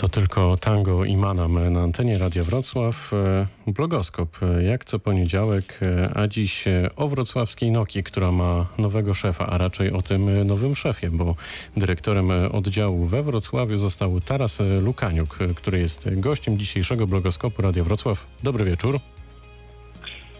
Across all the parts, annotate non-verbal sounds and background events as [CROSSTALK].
To tylko tango i manam na antenie Radia Wrocław. E, blogoskop jak co poniedziałek, e, a dziś o wrocławskiej Nokii, która ma nowego szefa, a raczej o tym nowym szefie, bo dyrektorem oddziału we Wrocławiu został Taras Lukaniuk, który jest gościem dzisiejszego blogoskopu Radia Wrocław. Dobry wieczór.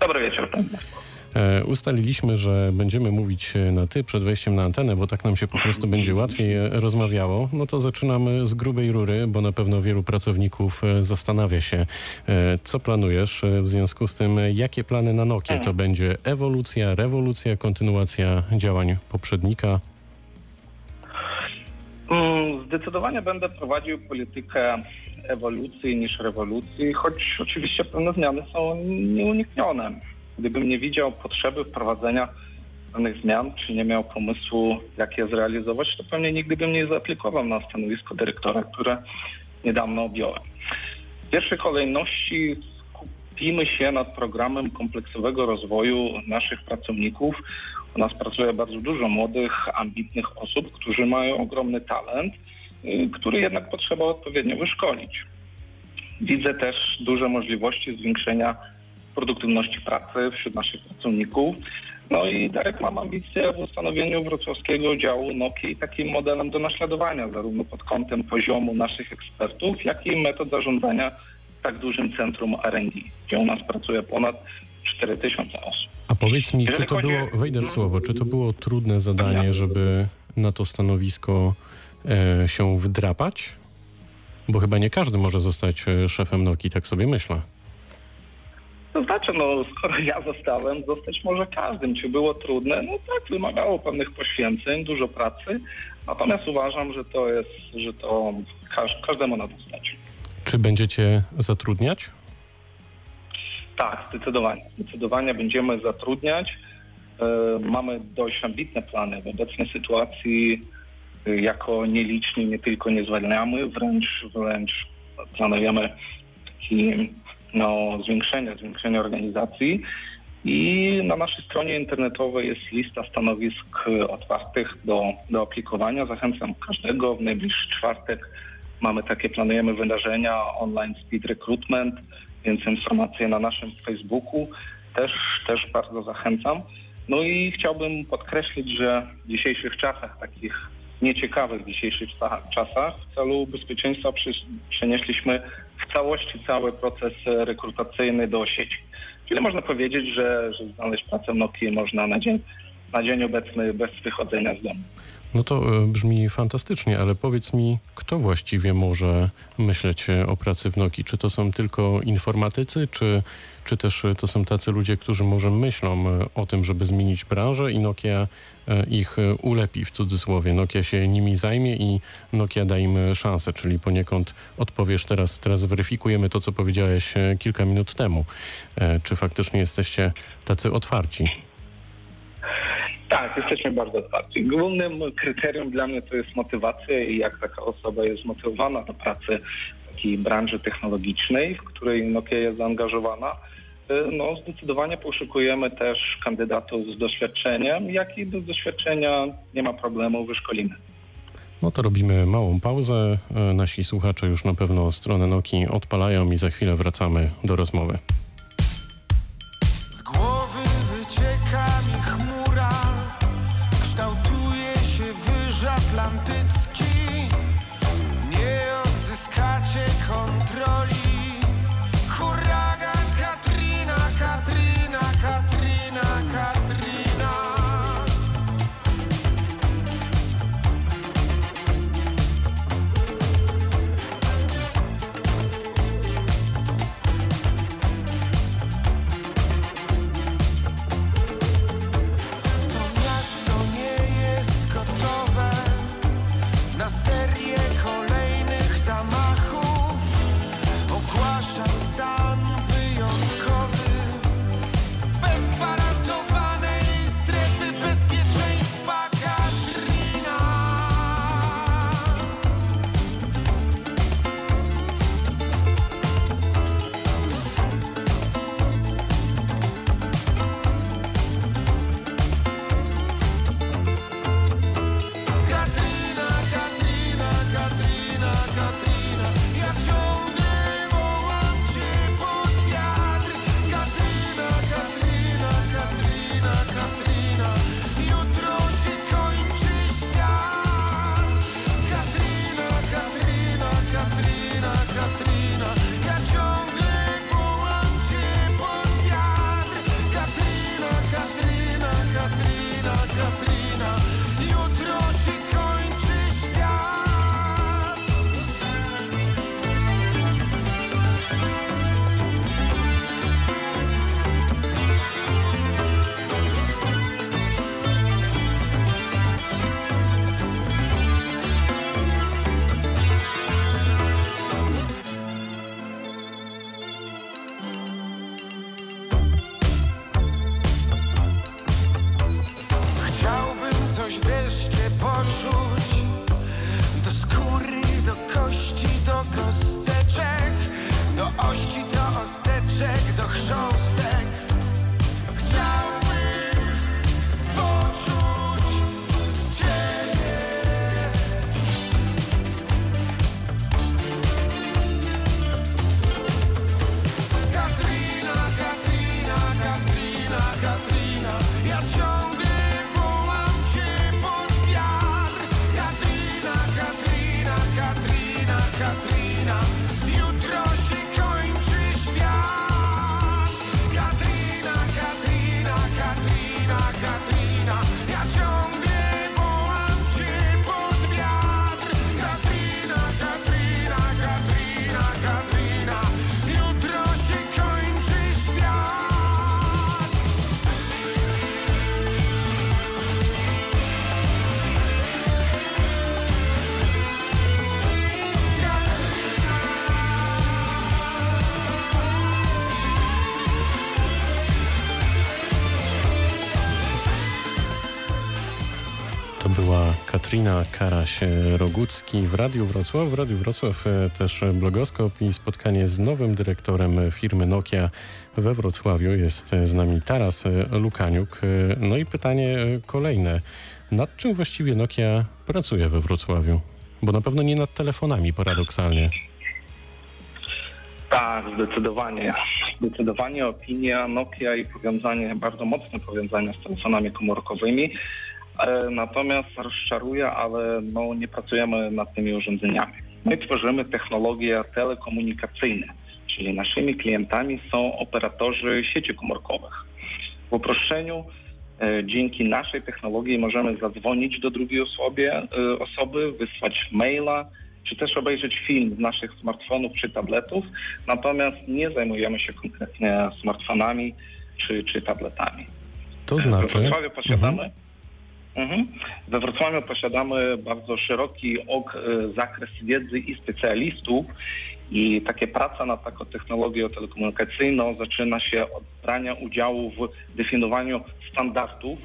Dobry wieczór. E, ustaliliśmy, że będziemy mówić na ty przed wejściem na antenę, bo tak nam się po prostu będzie łatwiej e, rozmawiało. No to zaczynamy z grubej rury, bo na pewno wielu pracowników e, zastanawia się, co planujesz. W związku z tym, jakie plany na Nokia? To będzie ewolucja, rewolucja, kontynuacja działań poprzednika? Mm, zdecydowanie będę prowadził politykę ewolucji niż rewolucji, choć oczywiście pewne zmiany są nieuniknione. Gdybym nie widział potrzeby wprowadzenia pewnych zmian, czy nie miał pomysłu, jak je zrealizować, to pewnie nigdy bym nie zaaplikował na stanowisko dyrektora, które niedawno objąłem. W pierwszej kolejności skupimy się nad programem kompleksowego rozwoju naszych pracowników. U nas pracuje bardzo dużo młodych, ambitnych osób, którzy mają ogromny talent, y, który jednak potrzeba odpowiednio wyszkolić. Widzę też duże możliwości zwiększenia produktywności pracy wśród naszych pracowników. No i Darek mam ambicje w ustanowieniu wrocławskiego działu Nokii takim modelem do naśladowania, zarówno pod kątem poziomu naszych ekspertów, jak i metod zarządzania tak dużym centrum R&D, gdzie u nas pracuje ponad 4000 osób. A powiedz mi, czy to było, wejdę w słowo, czy to było trudne zadanie, żeby na to stanowisko e, się wdrapać? Bo chyba nie każdy może zostać e, szefem Nokii, tak sobie myślę. To znaczy, no skoro ja zostałem, zostać może każdym. Czy było trudne? No tak, wymagało pewnych poświęceń, dużo pracy. Natomiast uważam, że to jest, że to każ, każdemu na dostać. Czy będziecie zatrudniać? Tak, zdecydowanie. Zdecydowanie będziemy zatrudniać. E, mamy dość ambitne plany. W obecnej sytuacji e, jako nieliczni nie tylko nie zwalniamy, wręcz, wręcz planujemy taki no, zwiększenia, zwiększenia organizacji. I na naszej stronie internetowej jest lista stanowisk otwartych do, do aplikowania. Zachęcam każdego. W najbliższy czwartek mamy takie, planujemy wydarzenia online Speed Recruitment, więc informacje na naszym Facebooku też, też bardzo zachęcam. No i chciałbym podkreślić, że w dzisiejszych czasach, takich nieciekawych dzisiejszych czasach, w celu bezpieczeństwa przenieśliśmy całości cały proces rekrutacyjny do sieci. Czyli można powiedzieć, że, że znaleźć pracę w Nokii można na dzień, na dzień obecny bez wychodzenia z domu. No to e, brzmi fantastycznie, ale powiedz mi, kto właściwie może myśleć e, o pracy w Nokii? Czy to są tylko informatycy, czy, czy też e, to są tacy ludzie, którzy może myślą o tym, żeby zmienić branżę i Nokia ich ulepi w cudzysłowie. Nokia się nimi zajmie i Nokia da im szansę, czyli poniekąd odpowiesz teraz, teraz weryfikujemy to, co powiedziałeś kilka minut temu. Czy faktycznie jesteście tacy otwarci? Tak, jesteśmy bardzo otwarci. Głównym kryterium dla mnie to jest motywacja i jak taka osoba jest zmotywowana do pracy w takiej branży technologicznej, w której Nokia jest zaangażowana. Y, no, zdecydowanie poszukujemy też kandydatów z doświadczeniem, jak i bez doświadczenia nie ma problemu, wyszkolimy. No to robimy małą pauzę. Y, nasi słuchacze już na pewno stronę Nokii odpalają i za chwilę wracamy do rozmowy. Katrina Karaś-Rogucki w Radiu Wrocław. W Radiu Wrocław e, też blogoskop i spotkanie z nowym dyrektorem firmy Nokia we Wrocławiu. Jest e, z nami Taras e, Lukaniuk. No i pytanie kolejne. Nad czym właściwie Nokia pracuje we Wrocławiu? Bo na pewno nie nad telefonami, paradoksalnie. Tak, zdecydowanie. Zdecydowanie opinia Nokia i powiązanie, bardzo mocne powiązanie z telefonami komórkowymi. E, Natomiast rozczaruje, ale no, nie pracujemy nad tymi urządzeniami. My tworzymy technologie telekomunikacyjne, czyli naszymi klientami są operatorzy sieci komórkowych. W uproszczeniu, e, dzięki naszej technologii możemy zadzwonić do drugiej osobie, e, osoby, wysłać maila, czy też obejrzeć film z naszych smartfonów czy tabletów, natomiast nie zajmujemy się konkretnie smartfonami czy, czy tabletami. To znaczy... Wrocławiu posiadamy. Mhm. We Wrocławiu posiadamy bardzo szeroki ok, e, zakres wiedzy i specjalistów i takie praca nad taką technologią telekomunikacyjną zaczyna się od brania udziału w definiowaniu standardów,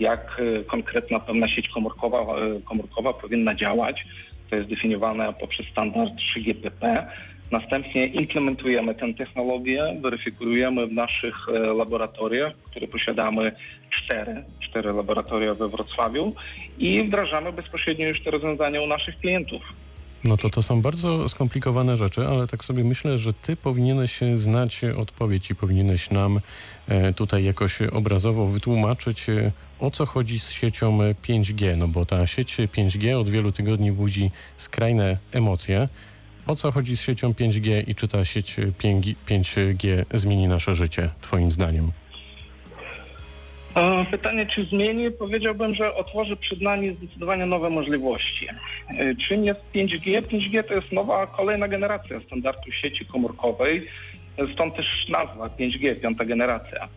jak e, konkretna pewna sieć komórkowa, e, komórkowa powinna działać. To jest definiowane poprzez standard 3GPP. Następnie implementujemy tę technologię, weryfikujemy w naszych e, laboratoriach, które posiadamy cztery, cztery laboratoria we Wrocławiu i wdrażamy bezpośrednio już te rozwiązania u naszych klientów. No to to są bardzo skomplikowane rzeczy, ale tak sobie myślę, że ty powinieneś znać odpowiedź i powinieneś nam e, tutaj jakoś obrazowo wytłumaczyć, e, o co chodzi z siecią 5G, no bo ta sieć 5G od wielu tygodni budzi skrajne emocje. O co chodzi z siecią 5G i czy ta sieć 5G zmieni nasze życie, twoim zdaniem? E, Pytanie, czy zmieni? Powiedziałbym, że otworzy przed nami zdecydowanie nowe możliwości. E, Czym jest 5G? 5G to jest nowa, kolejna generacja standardu sieci komórkowej, stąd też nazwa 5G, piąta generacja.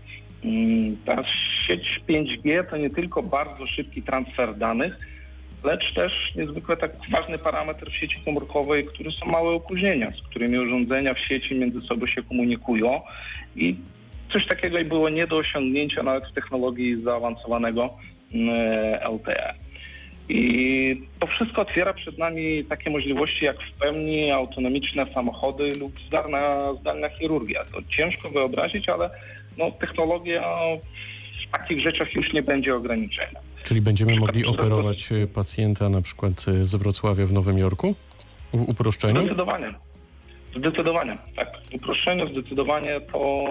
Mm, Ta sieć 5G to nie tylko bardzo szybki transfer danych, lecz też niezwykle tak ważny parametr w sieci komórkowej, który są małe opóźnienia, z którymi urządzenia w sieci między sobą się komunikują i coś takiego było nie do osiągnięcia nawet w technologii zaawansowanego mm, LTE. I to wszystko otwiera przed nami takie możliwości jak w pełni autonomiczne samochody lub zdalna, zdalna chirurgia. To ciężko wyobrazić, ale no, technologia w takich rzeczach już nie będzie ograniczenia. Czyli będziemy mogli operować e, pacjenta na przykład e, z Wrocławia w Nowym Jorku? W uproszczeniu? Zdecydowanie. Zdecydowanie, tak. W uproszczeniu zdecydowanie to,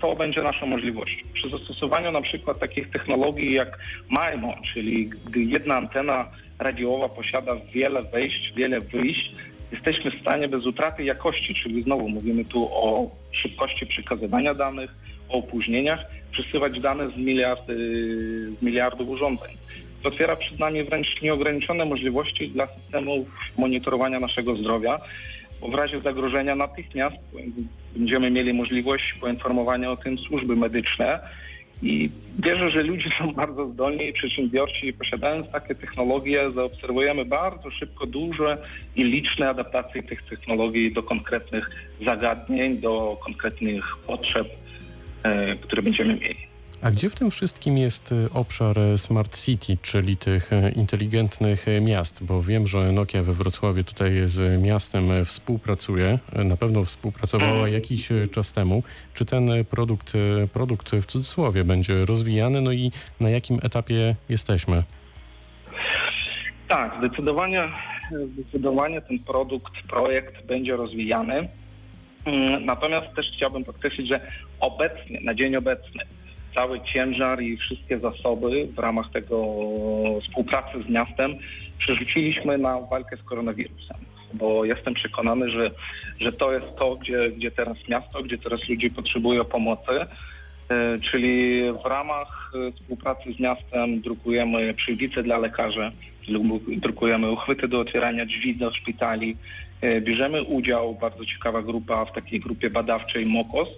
to będzie naszą możliwością. Przy zastosowaniu na przykład takich technologii jak MIMO, czyli gdy jedna antena radiowa posiada wiele wejść, wiele wyjść, jesteśmy w stanie bez utraty jakości, czyli znowu mówimy tu o szybkości przekazywania danych, o opóźnieniach, przesyłać dane z, miliardy, z miliardów urządzeń. To otwiera przed nami wręcz nieograniczone możliwości dla systemów monitorowania naszego zdrowia, bo w razie zagrożenia natychmiast będziemy mieli możliwość poinformowania o tym służby medyczne i wierzę, że ludzie są [LAUGHS] bardzo zdolni i przedsiębiorczy i posiadając takie technologie zaobserwujemy bardzo szybko duże i liczne adaptacje tych technologii do konkretnych zagadnień, do konkretnych potrzeb, które będziemy mieli. A gdzie w tym wszystkim jest e, obszar e, Smart City, czyli tych e, inteligentnych e, miast? Bo wiem, że Nokia we Wrocławiu tutaj z miastem e, współpracuje. E, Na pewno współpracowała jakiś e, czas temu. Czy ten e, produkt, e, produkt w cudzysłowie będzie rozwijany? No i na jakim etapie jesteśmy? Tak, zdecydowanie, zdecydowanie ten produkt, projekt będzie rozwijany. Mm, Natomiast też chciałbym podkreślić, że obecnie, na dzień obecny, cały ciężar i wszystkie zasoby w ramach tego współpracy z miastem przerzuciliśmy na walkę z koronawirusem. Bo jestem przekonany, że, że to jest to, gdzie, gdzie teraz miasto, gdzie teraz ludzie potrzebują pomocy. E, Czyli w ramach e, współpracy z miastem drukujemy przyłbice dla lekarzy, drukujemy uchwyty do otwierania drzwi do szpitali. E, Bierzemy udział, bardzo ciekawa grupa, w takiej grupie badawczej MOKOS,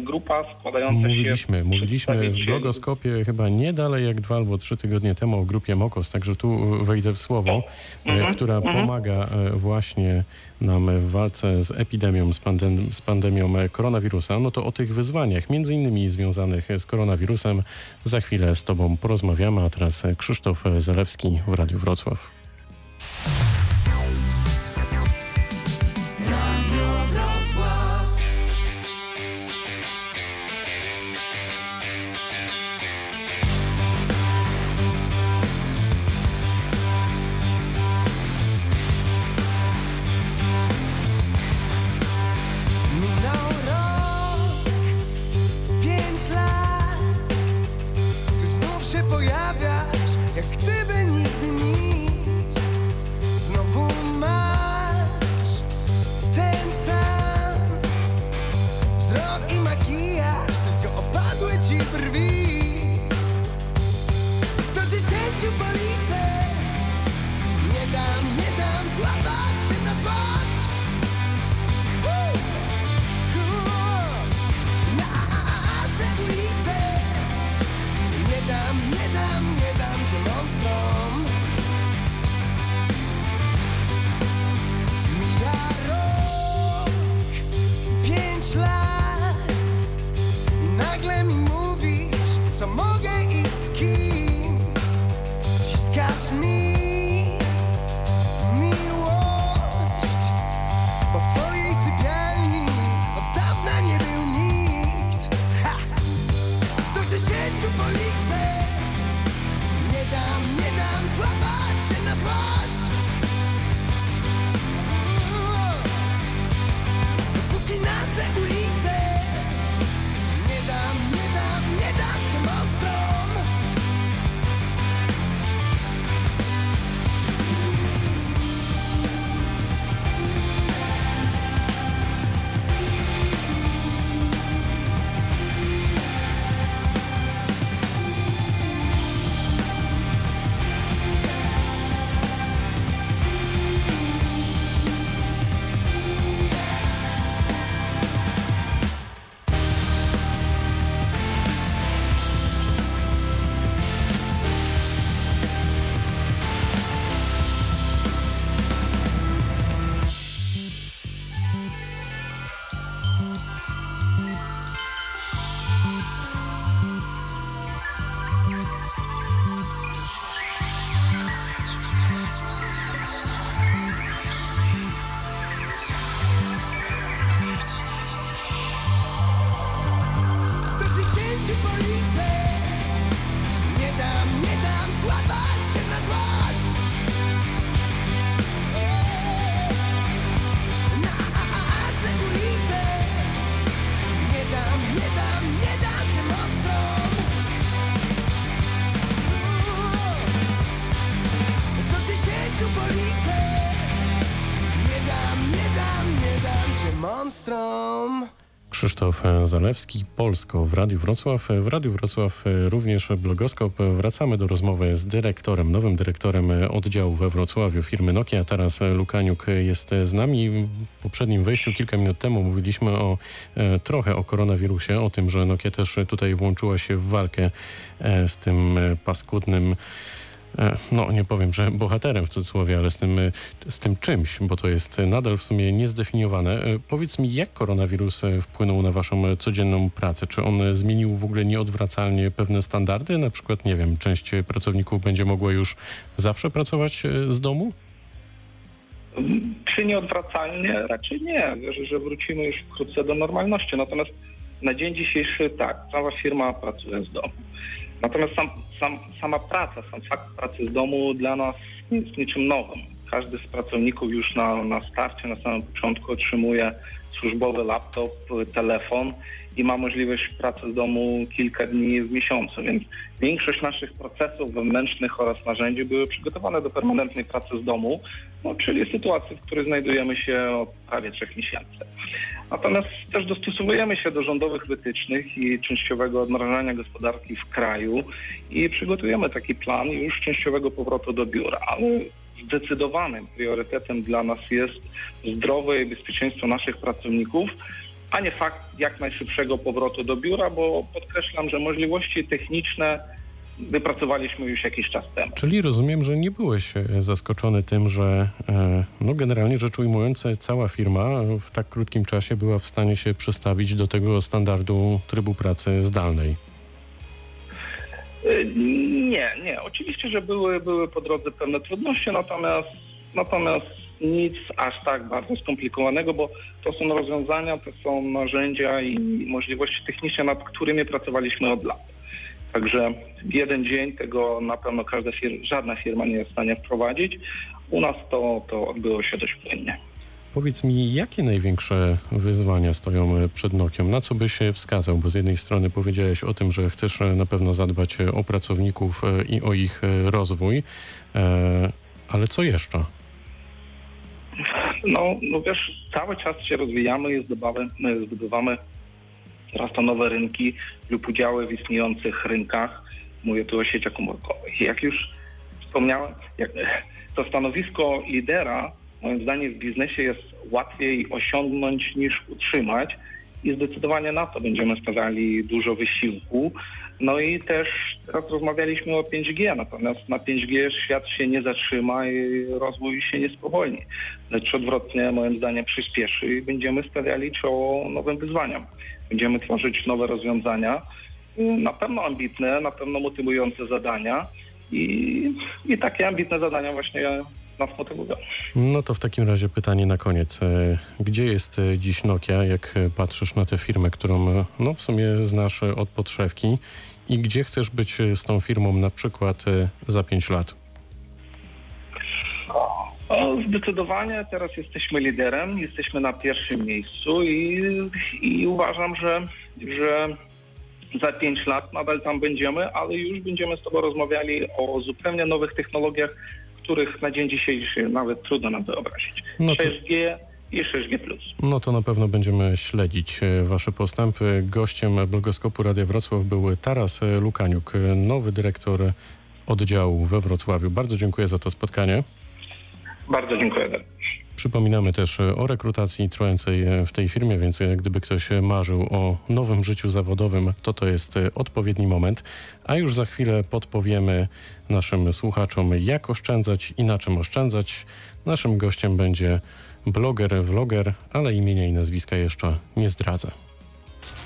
grupa składająca się... Mówiliśmy, z mówiliśmy w blogoskopie chyba nie dalej jak dwa albo trzy tygodnie temu o grupie Mokos, także tu wejdę w słowo, e, Mhm, która mhm. pomaga e, właśnie nam w walce z epidemią, z, pandem, z pandemią koronawirusa. No to o tych wyzwaniach, między innymi związanych z koronawirusem, za chwilę z Tobą porozmawiamy, a teraz Krzysztof Zalewski w Radiu Wrocław. Brwi Do dziesięciu policzę. Nie dam, nie dam złapać się na złość. Nie dam, nie dam, nie dam cię Mija mówisz, co Krzysztof Zalewski, Polsko w Radiu Wrocław. W Radiu Wrocław również blogoskop. Wracamy do rozmowy z dyrektorem, nowym dyrektorem oddziału we Wrocławiu firmy Nokia. Taras Lukaniuk jest z nami. W poprzednim wejściu kilka minut temu mówiliśmy o e, trochę o koronawirusie, o tym, że Nokia też tutaj włączyła się w walkę e, z tym e, paskudnym no nie powiem, że bohaterem w cudzysłowie, ale z tym, e, z tym czymś, bo to jest nadal w sumie niezdefiniowane. E, Powiedz mi, jak koronawirus e, wpłynął na waszą e, codzienną pracę? Czy on e, zmienił w ogóle nieodwracalnie pewne standardy? Na przykład, nie wiem, część pracowników będzie mogła już zawsze pracować e, z domu? Czy nieodwracalnie? Raczej nie. Wierzę, że wrócimy już wkrótce do normalności. Natomiast na dzień dzisiejszy tak, cała firma pracuje z domu. Natomiast sam, sam, sama praca, sam fakt pracy z domu dla nas jest niczym nowym. Każdy z pracowników już na, na starcie, na samym początku otrzymuje służbowy laptop, telefon i ma możliwość pracy z domu kilka dni w miesiącu, więc większość naszych procesów wewnętrznych oraz narzędzi były przygotowane do permanentnej pracy z domu, no, czyli sytuacji, w której znajdujemy się od prawie trzech miesięcy. Natomiast też dostosowujemy się do rządowych wytycznych i częściowego odmrażania gospodarki w kraju i przygotujemy taki plan już częściowego powrotu do biura, ale zdecydowanym priorytetem dla nas jest zdrowie i bezpieczeństwo naszych pracowników, a nie fakt jak najszybszego powrotu do biura, bo podkreślam, że możliwości techniczne wypracowaliśmy już jakiś czas temu. Czyli rozumiem, że nie byłeś e, zaskoczony tym, że e, no generalnie rzecz ujmując, cała firma w tak krótkim czasie była w stanie się przestawić do tego standardu trybu pracy zdalnej. Y, Nie, nie. Oczywiście, że były, były po drodze pewne trudności, natomiast, natomiast nic aż tak bardzo skomplikowanego, bo to są rozwiązania, to są narzędzia i możliwości techniczne, nad którymi pracowaliśmy od lat. Także w jeden dzień tego na pewno każda fir- żadna firma nie jest w stanie wprowadzić. U nas to, to odbyło się dość płynnie. Powiedz mi, jakie największe wyzwania stoją przed Nokią? Na co byś e, wskazał? Bo z jednej strony powiedziałeś o tym, że chcesz na pewno zadbać o pracowników i o ich rozwój, e, ale co jeszcze? No, no wiesz, cały czas się rozwijamy i zdobywamy, zdobywamy coraz to nowe rynki lub udziały w istniejących rynkach. Mówię tu o sieciach komórkowych. Jak już wspomniałem, jak, to stanowisko lidera moim zdaniem w biznesie jest łatwiej osiągnąć niż utrzymać i zdecydowanie na to będziemy stawiali dużo wysiłku. No i też teraz rozmawialiśmy o 5G, natomiast na 5G świat się nie zatrzyma i rozwój się nie spowolni, lecz odwrotnie moim zdaniem przyspieszy i będziemy stawiali czoło nowym wyzwaniom. Będziemy tworzyć nowe rozwiązania, y, na pewno ambitne, na pewno motywujące zadania i, i takie ambitne zadania właśnie nas motywują. No to w takim razie pytanie na koniec. E, Gdzie jest e, dziś Nokia, jak e, patrzysz na tę firmę, którą no, w sumie znasz od podszewki i gdzie chcesz być z tą firmą na przykład za 5 lat? O, zdecydowanie teraz jesteśmy liderem, jesteśmy na pierwszym miejscu i, i uważam, że, że za 5 lat nadal tam będziemy, ale już będziemy z Tobą rozmawiali o zupełnie nowych technologiach, których na dzień dzisiejszy nawet trudno nam wyobrazić. No to- 6G i 6G+. No to na pewno będziemy śledzić e, Wasze postępy. Gościem blogoskopu Radia Wrocław był Taras e, Lukaniuk, e, nowy dyrektor oddziału we Wrocławiu. Bardzo dziękuję za to spotkanie. Bardzo dziękuję. Przypominamy też e, o rekrutacji trwającej e, w tej firmie, więc e, gdyby ktoś marzył o nowym życiu zawodowym, to to jest odpowiedni moment. A już za chwilę podpowiemy naszym słuchaczom, jak oszczędzać i na czym oszczędzać. Naszym gościem będzie bloger, vloger, ale imienia i nazwiska jeszcze nie zdradzę.